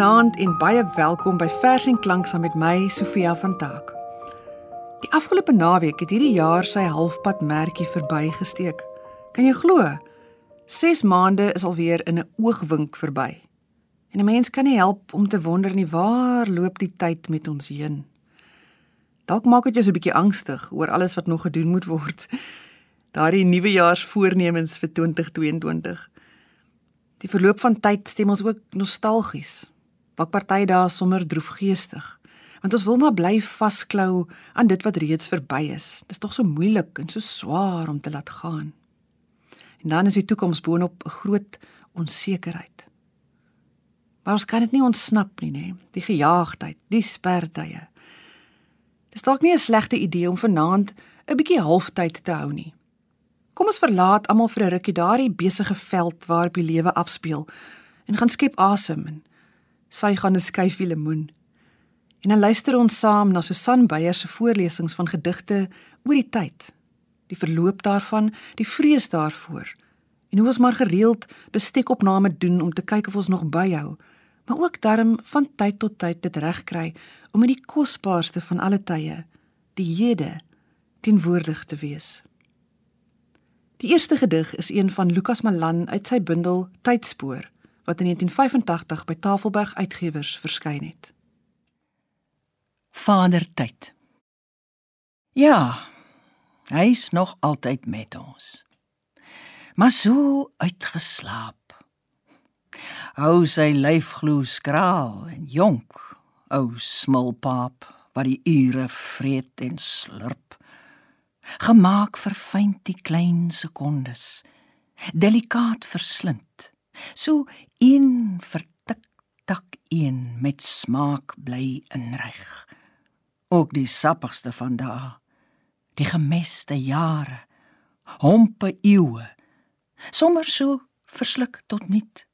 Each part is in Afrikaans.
Goeienaand en baie welkom by Vers en Klank saam met my Sofia van Taak. Die afgelope naweek het hierdie jaar sy halfpad merkie verbygesteek. Kan jy glo? 6 maande is alweer in 'n oogwink verby. En 'n mens kan nie help om te wonder nie waar loop die tyd met ons heen. Dalk maak dit jou so 'n bietjie angstig oor alles wat nog gedoen moet word. Daardie nuwejaarsvoornemens vir 2022. Die verloop van tyd stem ons ook nostalgies. Wat party dae sommer droefgeestig. Want ons wil maar bly vasklou aan dit wat reeds verby is. Dit is tog so moeilik en so swaar om te laat gaan. En dan is die toekoms boonop 'n groot onsekerheid. Maar ons kan dit nie ontsnap nie, nê? Die gejaagdheid, die spertye. Dis dalk nie 'n slegte idee om vanaand 'n bietjie halftyd te hou nie. Kom ons verlaat almal vir 'n rukkie daardie besige veld waarop die lewe afspeel en gaan skep asem en sy gaan 'n skyfie lemoen. En dan luister ons saam na Susan Beyer se voorlesings van gedigte oor die tyd, die verloop daarvan, die vrees daarvoor. En hoe ons maar gereeld bestekopname doen om te kyk of ons nog byhou, maar ook darm van tyd tot tyd dit regkry om in die kosbaarste van alle tye, die hede, teenwoordig te wees. Die eerste gedig is een van Lukas Malan uit sy bundel Tydspoor wat in 1985 by Tafelberg Uitgewers verskyn het. Vader tyd. Ja, hy's nog altyd met ons. Maar so uitgeslaap. Hou sy lyf glo skraal en jonk, ou smulpaap wat die ure vreet en slurp gemaak vir fyn die klein sekondes delikaat verslind so een vertik tak een met smaak bly inreg ook die sappigste van daai die gemeste jare hompe eeue sommer so versluk tot niet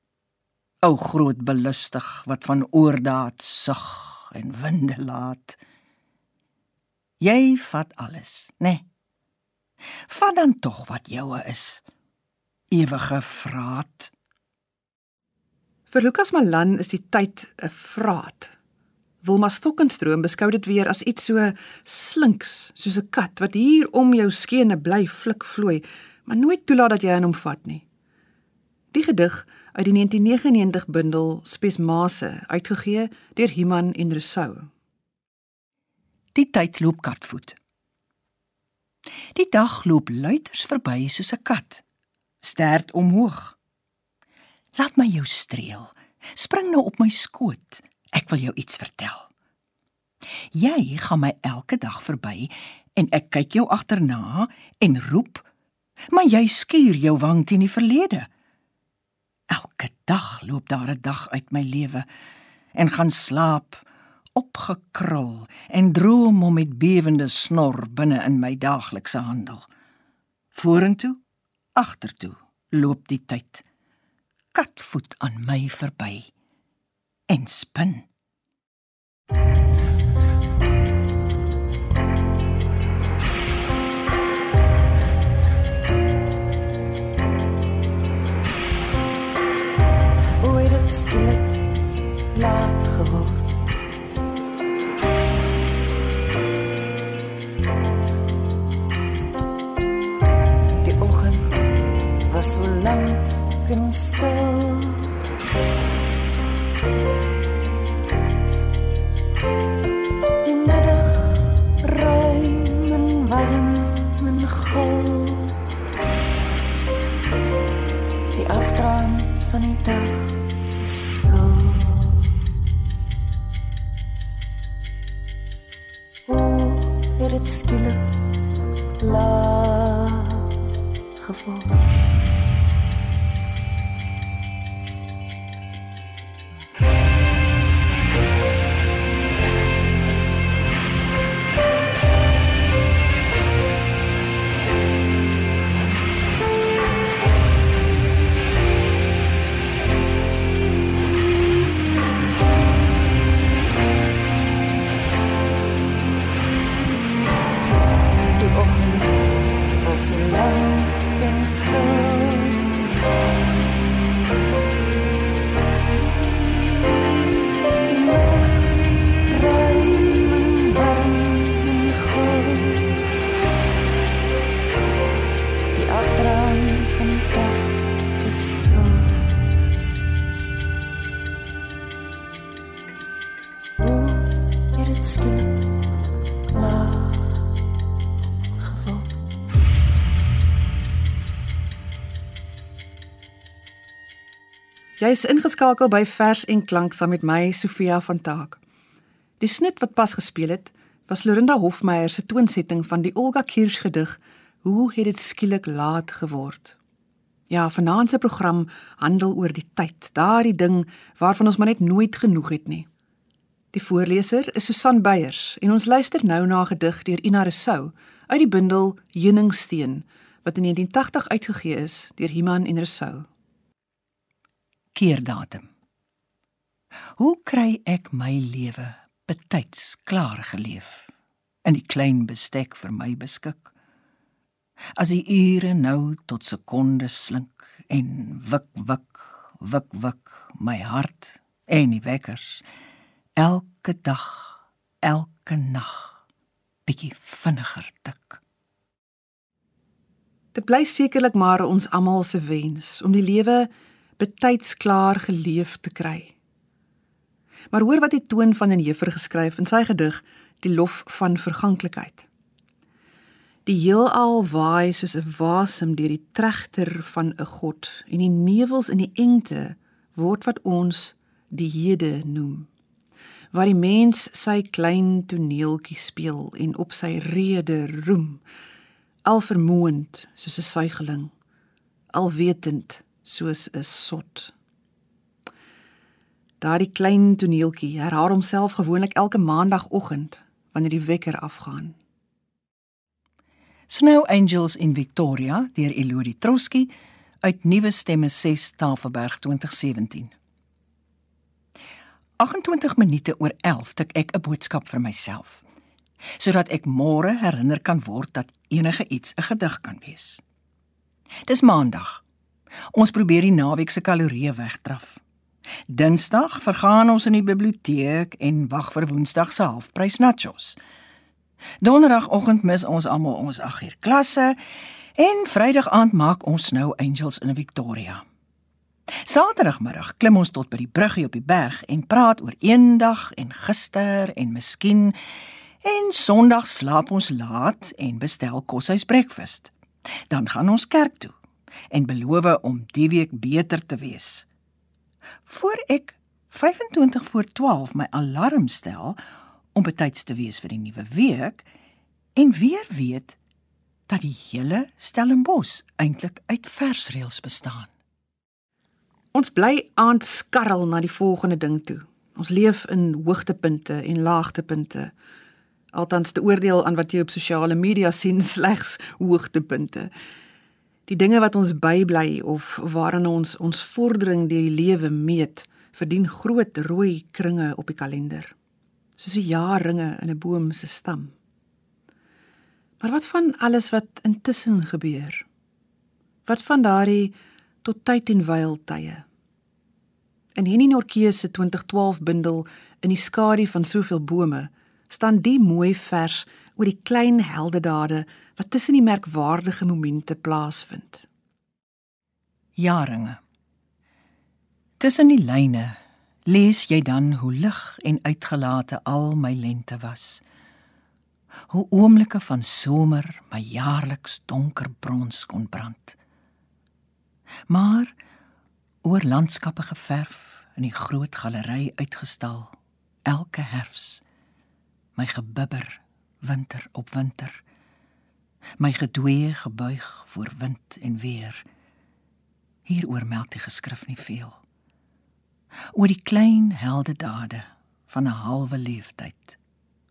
o groot belustig wat van oordaat sug en winde laat jy vat alles nê nee Vat dan tog wat joue is. Ewige vraat. Vir Lukas Malan is die tyd 'n vraat. Wilma Stokkenstroom beskou dit weer as iets so slinks, soos 'n kat wat hier om jou skene bly flik vloei, maar nooit toelaat dat jy aan hom vat nie. Die gedig uit die 1999 bundel Spesmase, uitgegee deur Human en Rousseau. Die tyd loop katvoet. Die dag loop luiters verby soos 'n kat, stert omhoog. Laat my jou streel. Spring nou op my skoot. Ek wil jou iets vertel. Jy gaan my elke dag verby en ek kyk jou agterna en roep, maar jy skuur jou wang teen die verlede. Elke dag loop daar 'n dag uit my lewe en gaan slaap opgekrul en droom om met bewende snor binne in my daaglikse handel. Vorentoe, agtertoe loop die tyd. Katvoet aan my verby en spin. Ooit het skielik laat geword was so lank en stil. Die middag ruim en warm en gul. Die afdraand van die dag is koel. O, het skielik laat gevoel. Jy is ingeskakel by Vers en Klank saam met my Sofia van Taak. Die snit wat pas gespeel het, was Lorinda Hofmeyer se toonsetting van die Olga Kirsch gedig Hoe het dit skielik laat geword? Ja, vanaand se program handel oor die tyd, daardie ding waarvan ons maar net nooit genoeg het nie. Die voorleser is Susan Beyers en ons luister nou na 'n gedig deur Ina Resou uit die bundel Heuningsteen wat in 1980 uitgegee is deur Iman en Resou. Keerdatum. Hoe kry ek my lewe betyds klaar geleef in die klein bestek vir my beskik? as die ure nou tot sekondes slink en wik wik wik wik my hart en die wekkers elke dag elke nag bietjie vinniger tik dit bly sekerlik maar ons almal se wens om die lewe betyds klaar geleef te kry maar hoor wat die toon van 'n jefer geskryf in sy gedig die lof van verganklikheid Die heelal waai soos 'n wasem deur die tregter van 'n god en die nevels in die engte word wat ons die hede noem. Waar die mens sy klein toneeltjie speel en op sy rede roem, al vermoond soos 'n suigeling, al wetend soos 'n sot. Daardie klein toneeltjie herhaal homself gewoonlik elke maandagooggend wanneer die wekker afgaan. Snow Angels in Victoria deur Elodie Troski uit Nuwe Stemme 6 Tafelberg 2017. 28 minute oor 11 tik ek 'n boodskap vir myself sodat ek môre herinner kan word dat enige iets 'n gedig kan wees. Dis maandag. Ons probeer die naweek se kalorieë wegdraf. Dinsdag vergaan ons in die biblioteek en wag vir Woensdag se halfprys nachos. Donderdagoggend mis ons almal ons 8uur klasse en Vrydag aand maak ons nou Angels in Victoria. Saterdagmiddag klim ons tot by die bruggie op die berg en praat oor eendag en gister en miskien en Sondag slaap ons laat en bestel koshuis breakfast. Dan gaan ons kerk toe en beloof om die week beter te wees. Voor ek 25 voor 12 my alarm stel om betyds te wees vir die nuwe week en weer weet dat die hele Stellenbos eintlik uit versreëls bestaan. Ons bly aanskarrel na die volgende ding toe. Ons leef in hoogtepunte en laagtepunte. Althans te oordeel aan wat jy op sosiale media sien slegs hoogtepunte. Die dinge wat ons bybly of waaraan ons ons vordering deur die lewe meet, verdien groot rooi kringe op die kalender soos die jaarringe in 'n boom se stam. Maar wat van alles wat intussen gebeur? Wat van daardie tot tyd en wyl tye? In Henny Norke se 2012 bundel in die skadu van soveel bome staan die mooi vers oor die klein heldedade wat tussen die merkwaardige momente plaasvind. Jaringe. Tussen die lyne lees jy dan hoe lig en uitgelate al my lente was. Hoe oomblikke van somer my jaarliks donker brons kon brand. Maar oor landskappe geverf in die groot galery uitgestal elke herfs my gebibber winter op winter. My gedwee gebuig voor wind en weer. Hieroor meld die geskrif nie veel. Oor die klein heldedade van 'n halwe leeftyd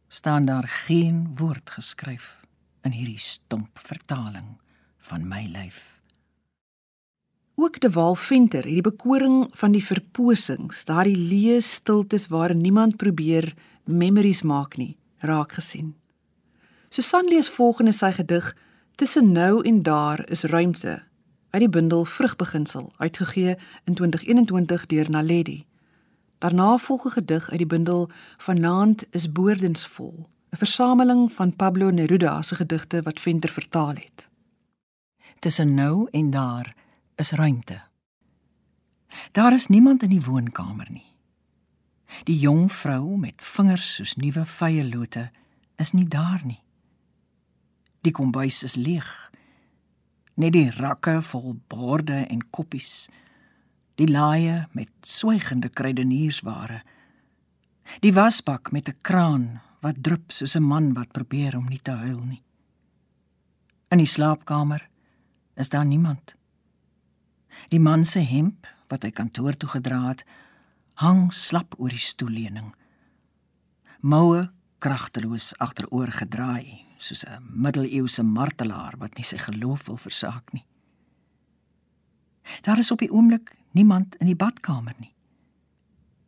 staan daar geen woord geskryf in hierdie stomp vertaling van my lyf. Ook de Waal Venter het die bekoring van die verposings daardie leë stiltes waar niemand probeer memories maak nie raak gesien Susan lees volgende sy gedig tussen nou en daar is ruimte uit die bundel Vrugbeginsel uitgegee in 2021 deur Naledi. Daarna volg 'n gedig uit die bundel Vanaand is boordensvol, 'n versameling van Pablo Neruda se gedigte wat Venter vertaal het. Tussen nou en daar is ruimte. Daar is niemand in die woonkamer nie. Die jong vrou met vingers soos nuwe vye lote is nie daar nie. Die kombuis is leeg net die rakke vol borde en koppies. Die laaie met swygende kruideniersware. Die wasbak met 'n kraan wat drup soos 'n man wat probeer om nie te huil nie. In die slaapkamer is daar niemand. Die man se hemp wat hy kantoor toe gedra het, hang slap oor die stoelleuning. Moue kragteloos agteroor gedraai, soos 'n middeleeuse martelaar wat nie sy geloof wil versaak nie. Daar is op die oomblik niemand in die badkamer nie.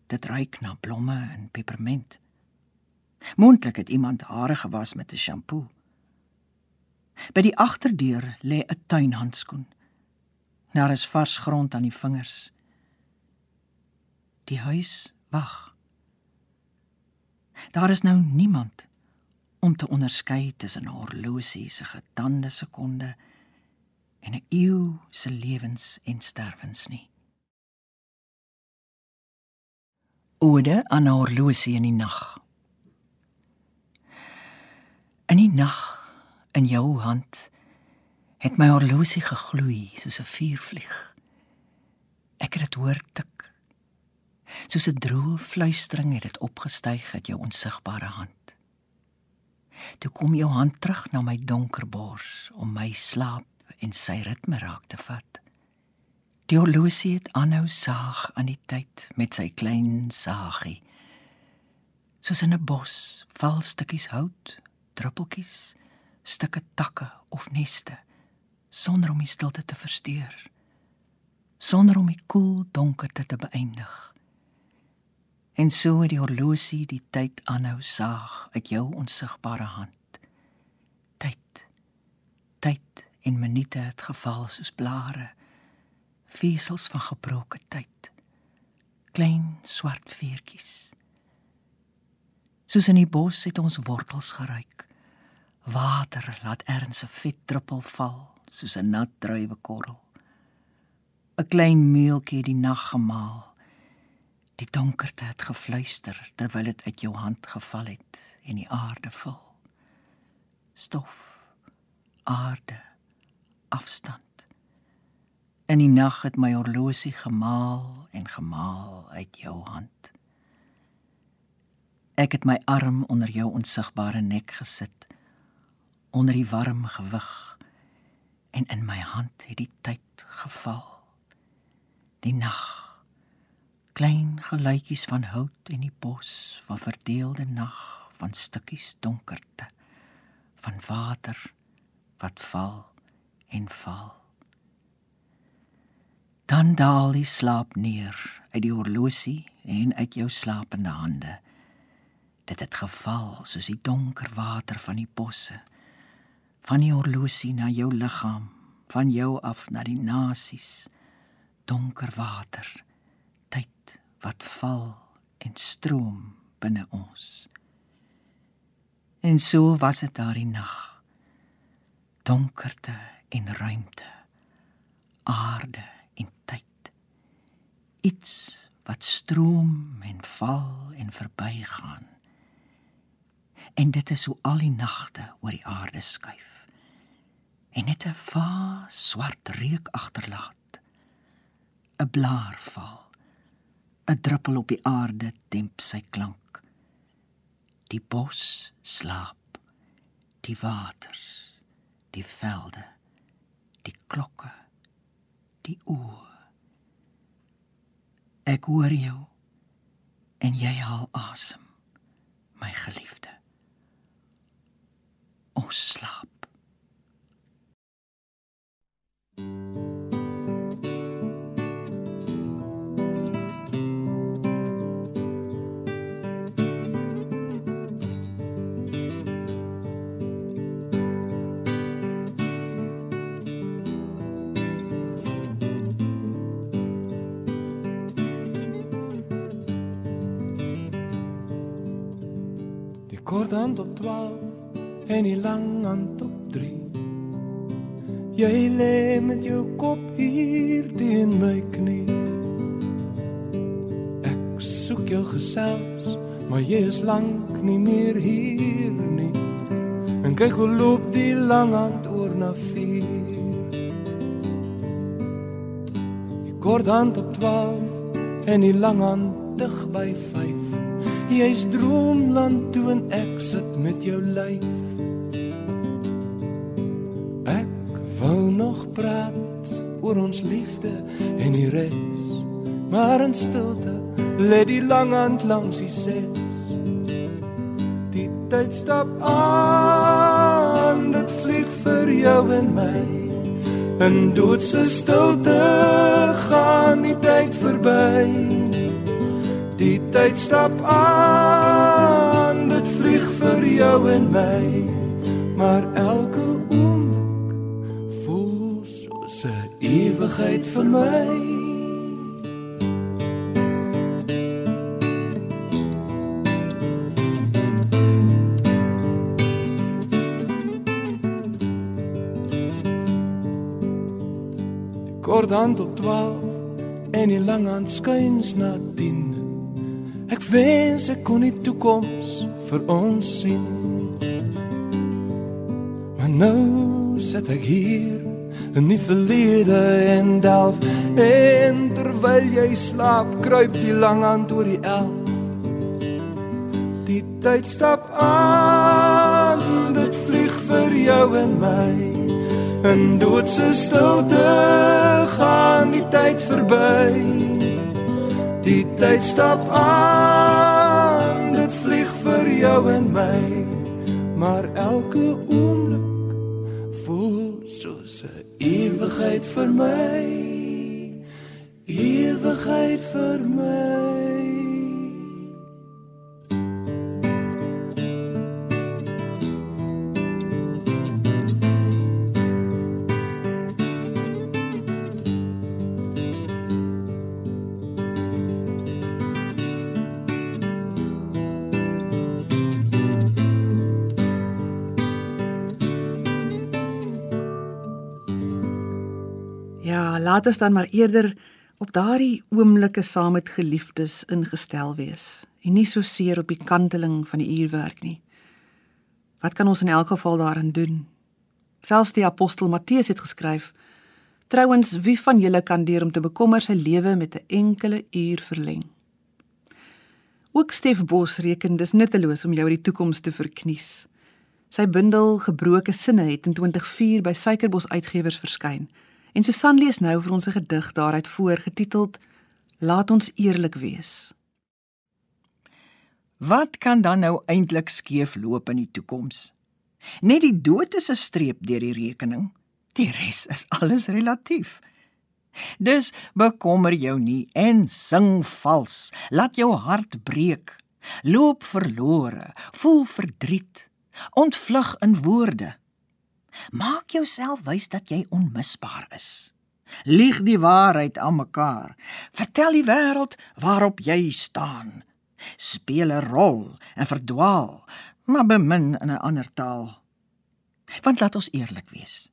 Dit ruik na blomme en peperment. Moontlik het iemand hare gewas met 'n shampoo. By die agterdeur lê 'n tuinhandskoen. Daar is vars grond aan die vingers. Die huis wag. Daar is nou niemand om te onderskei tussen 'n horlosie se getande sekonde en 'n eeu se lewens en sterwens nie. Ode aan 'n horlosie in die nag. In die nag in jou hand het my horlosie gegloei soos 'n vuurvlieg. Ek het dit hoor tik. Soos 'n droë fluistering het dit opgestyg uit jou onsigbare hand. Toe kom jou hand terug na my donker bors om my slaap en sy ritme raak te vat. Die horlosie het aanhou saag aan die tyd met sy klein saagie. Soos in 'n bos val stukkies hout, druppeltjies, stukke takke of neste sonder om die stilte te versteur sonder om die koel donkerte te beëindig en so het die horlosie die tyd aanhou saag uit jou onsigbare hand tyd tyd en minute het geval soos blare vesels van gebroke tyd klein swart veertjies soos in die bos het ons wortels geruik water laat erns 'n vet druppel val soos 'n nat druiwekorrel. 'n Klein meeltjie die nag gemaal. Die donkerte het gefluister terwyl dit uit jou hand geval het en die aarde vul. Stof, aarde, afstand. In die nag het my horlosie gemaal en gemaal uit jou hand. Ek het my arm onder jou onsigbare nek gesit onder die warm gewig en in my hand het die tyd geval. Die nag. Klein geluitjies van hout in die bos, van verdeelde nag, van stukkies donkerte, van water wat val en val. Dan daal die slaap neer uit die horlosie en uit jou slapende hande. Dit het geval soos die donker water van die bosse van die horlosie na jou liggaam, van jou af na die nasies, donker water, tyd wat val en stroom binne ons. En so was dit daardie nag. Donkerte en ruimte, aarde en tyd. Iets wat stroom en val en verbygaan. En dit is hoe al die nagte oor die aarde skuif en net 'n vaar swart reuk agterlaat. 'n Blaar val. 'n Druppel op die aarde demp sy klank. Die bos slaap. Die waters, die velde, die klokke, die oë. Ek hoor jou en jy haal asem, my geliefde. Ons slaap. Kort hand op 12 en die lang hand op 3 Jy lê met jou kop hier teen my knie. Ek soek jou gesels maar jy is lank nie meer hier nie. En kyk hoe loop die lang hand oor na vier. Kort hand op 12 en die lang hand dig by 5. Jy's droomland toe en ek sit met jou lyf. Ek wou nog praat oor ons liefde en die res, maar in stilte lê die lang hand langs die ses. Die tyd stap aan, dit vlieg vir jou en my. In doodse stilte gaan die tyd verby. Die tyd stap aan, dit vlieg vir jou en my. Maar elke oomblik voel soos 'n ewigheid vir my. kort hand op 12 en die lang hand skuins na 10. Wens ek kon die toekoms vir ons sien. Maar nou sit ek hier in die verlede en delf en terwyl jy slaap kruip die lang hand oor die elf. Die tyd stap aan, dit vlieg vir jou en my. In doodse stilte gaan die tyd verby. Die tyd stap aan, jou en my. Maar elke oomblik voel soos 'n ewigheid vir my. Ewigheid vir my. Ja, laat ons dan maar eerder op daardie oomblikke saam met geliefdes ingestel wees en nie so seer op die kanteling van die uurwerk nie. Wat kan ons in elk geval daarin doen? Selfs die apostel Matteus het geskryf: Trouwens, wie van julle kan deur om te bekommer sy lewe met 'n enkele uur verleng? Ook Stef Bos reken dis nutteloos om jou die toekoms te verknies. Sy bundel Gebroke sinne het in 2004 by Suikerbos Uitgewers verskyn. En Susan lees nou vir ons 'n gedig daaruit voor getiteld Laat ons eerlik wees. Wat kan dan nou eintlik skeef loop in die toekoms? Net die dood is 'n streep deur die rekening. Die res is alles relatief. Dus bekommer jou nie en sing vals. Laat jou hart breek. Loop verlore, voel verdriet. Ontvlug in woorde. Maak jouself wys dat jy onmisbaar is. Lieg die waarheid aan mekaar. Vertel die wêreld waarop jy staan. Speel 'n rol en verdwaal, maar bemin in 'n ander taal. Want laat ons eerlik wees.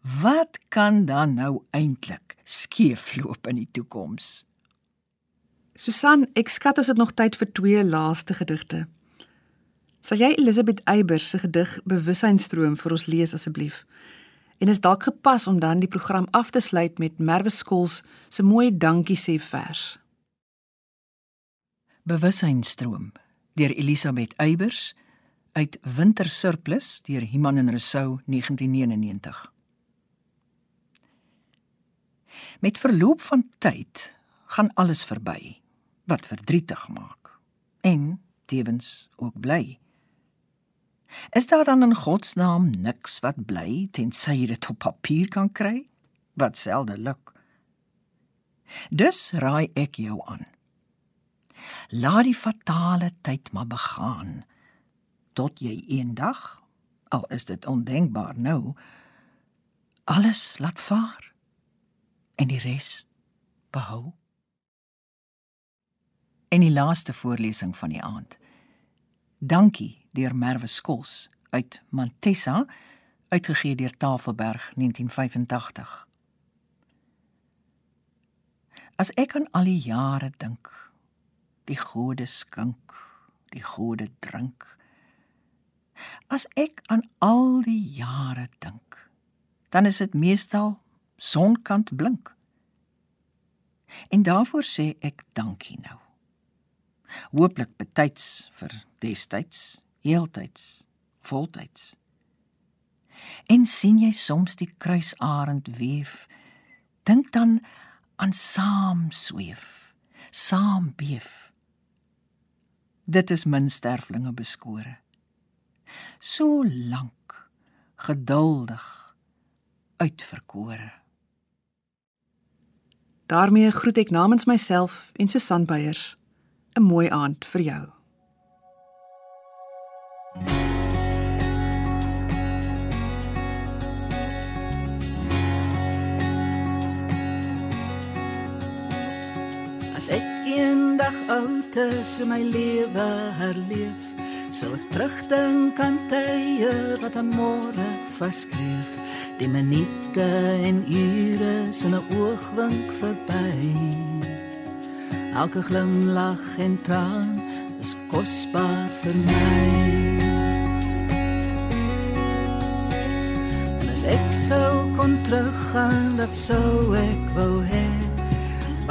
Wat kan dan nou eintlik skeefloop in die toekoms? Susan, ek skat ons het nog tyd vir twee laaste gedigte. Sal jy Elisabeth Eybers se gedig Bewussynsstroom vir ons lees asseblief? En is dalk gepas om dan die program af te sluit met Merwe Skols se mooi dankie sê vers. Bewussynsstroom deur Elisabeth Eybers uit Winter Surplus deur Iman en Rousseau 1999. Met verloop van tyd gaan alles verby wat verdrietig maak en tevens ook bly. Is daar dan in God se naam niks wat bly tensy jy dit op papier kan kry? Wat selde luk. Dus raai ek jou aan. Laat die fatale tyd maar begaan tot jy eendag, al is dit ondenkbaar nou, alles laat vaar en die res behou. En die laaste voorlesing van die aand. Dankie deur Merwe Skols uit Mantessa uitgegee deur Tafelberg 1985. As ek aan al die jare dink, die gode skink, die gode drink. As ek aan al die jare dink, dan is dit meestal sonkant blink. En daarvoor sê ek dankie nou. Hooplik betyds vir destyds, heeltyds, voltyds. En sien jy soms die kruisarend weef, dink dan aan saam sweef, saam beef. Dit is min sterflinge beskore. So lank, geduldig, uitverkore. daarmee groet ek namens myself en Susan Beyers 'n mooi aand vir jou. As ek eendag oud is en my lewe herleef, sal ek terugdink aan tye wat aan môre vaskleef. Die minute en ure is in 'n oogwink verby. Elke glimlag en traan is kosbaar vir my. En as ek sou kon teruggaan, dat sou ek wou hê.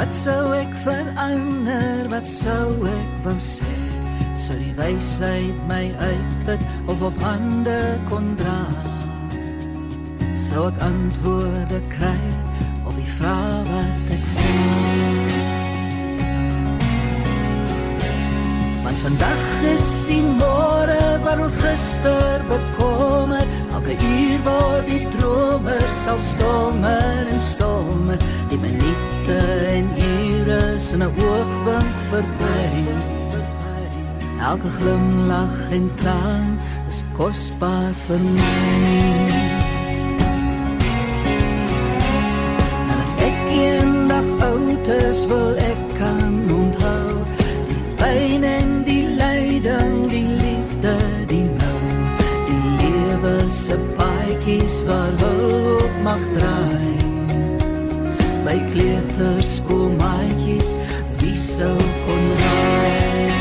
Wat sou ek verander? Wat sou ek wou sê? Sou die wysheid my uitput of op hande kon dra? Sou ek antwoorde kry op die vrae wat ek vra? Want vandag is die môre waaroor gister bekommer. Elke uur word die dromer sal stommer en stommer. Die minute en ure in 'n oogwink verby. Elke glimlag en traan is kosbaar vir my. En as ek eendag oud is, wil ek kan onthou die pyn en paadjies waar hulp mag draai. By kleuters kom maatjies, wie sou kon raai?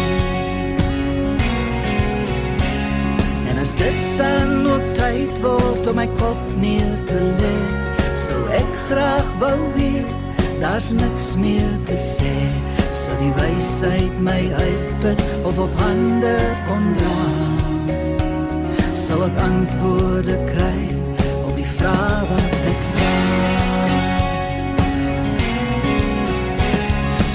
En as dit dan ook tyd word om my kop neer te lê, sou ek graag wou weet, daar's niks meer te sê. Sou die wysheid my uitput of op hande kon dra. Sou ek antwoorde kry vrae wat ek vra.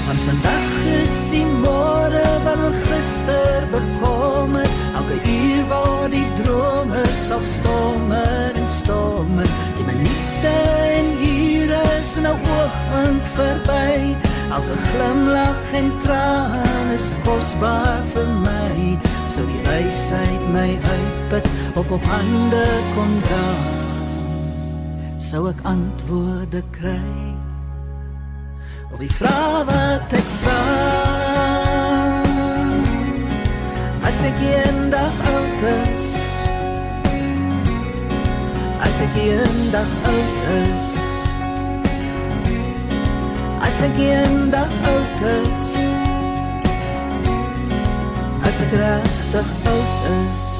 Want vandag is die môre waaroor gister bekommer. Elke uur waar die dromer sal stommer en stommer. Die minute en ure is in 'n oogwink verby. Elke glimlag en traan is kosbaar vir my. Sou die wysheid my uitput of op hande kon dra. Sou ek antwoorde kry op die vrae wat ek vra. As ek eendag oud is, as ek eendag oud is, as ek eendag oud is, as ek regtig oud is.